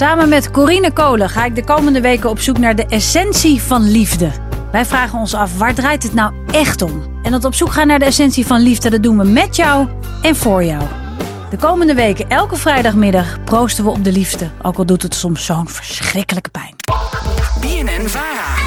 Samen met Corine Kolen ga ik de komende weken op zoek naar de essentie van liefde. Wij vragen ons af, waar draait het nou echt om? En dat op zoek gaan naar de essentie van liefde, dat doen we met jou en voor jou. De komende weken, elke vrijdagmiddag, proosten we op de liefde. Ook al doet het soms zo'n verschrikkelijke pijn. BNN Vara.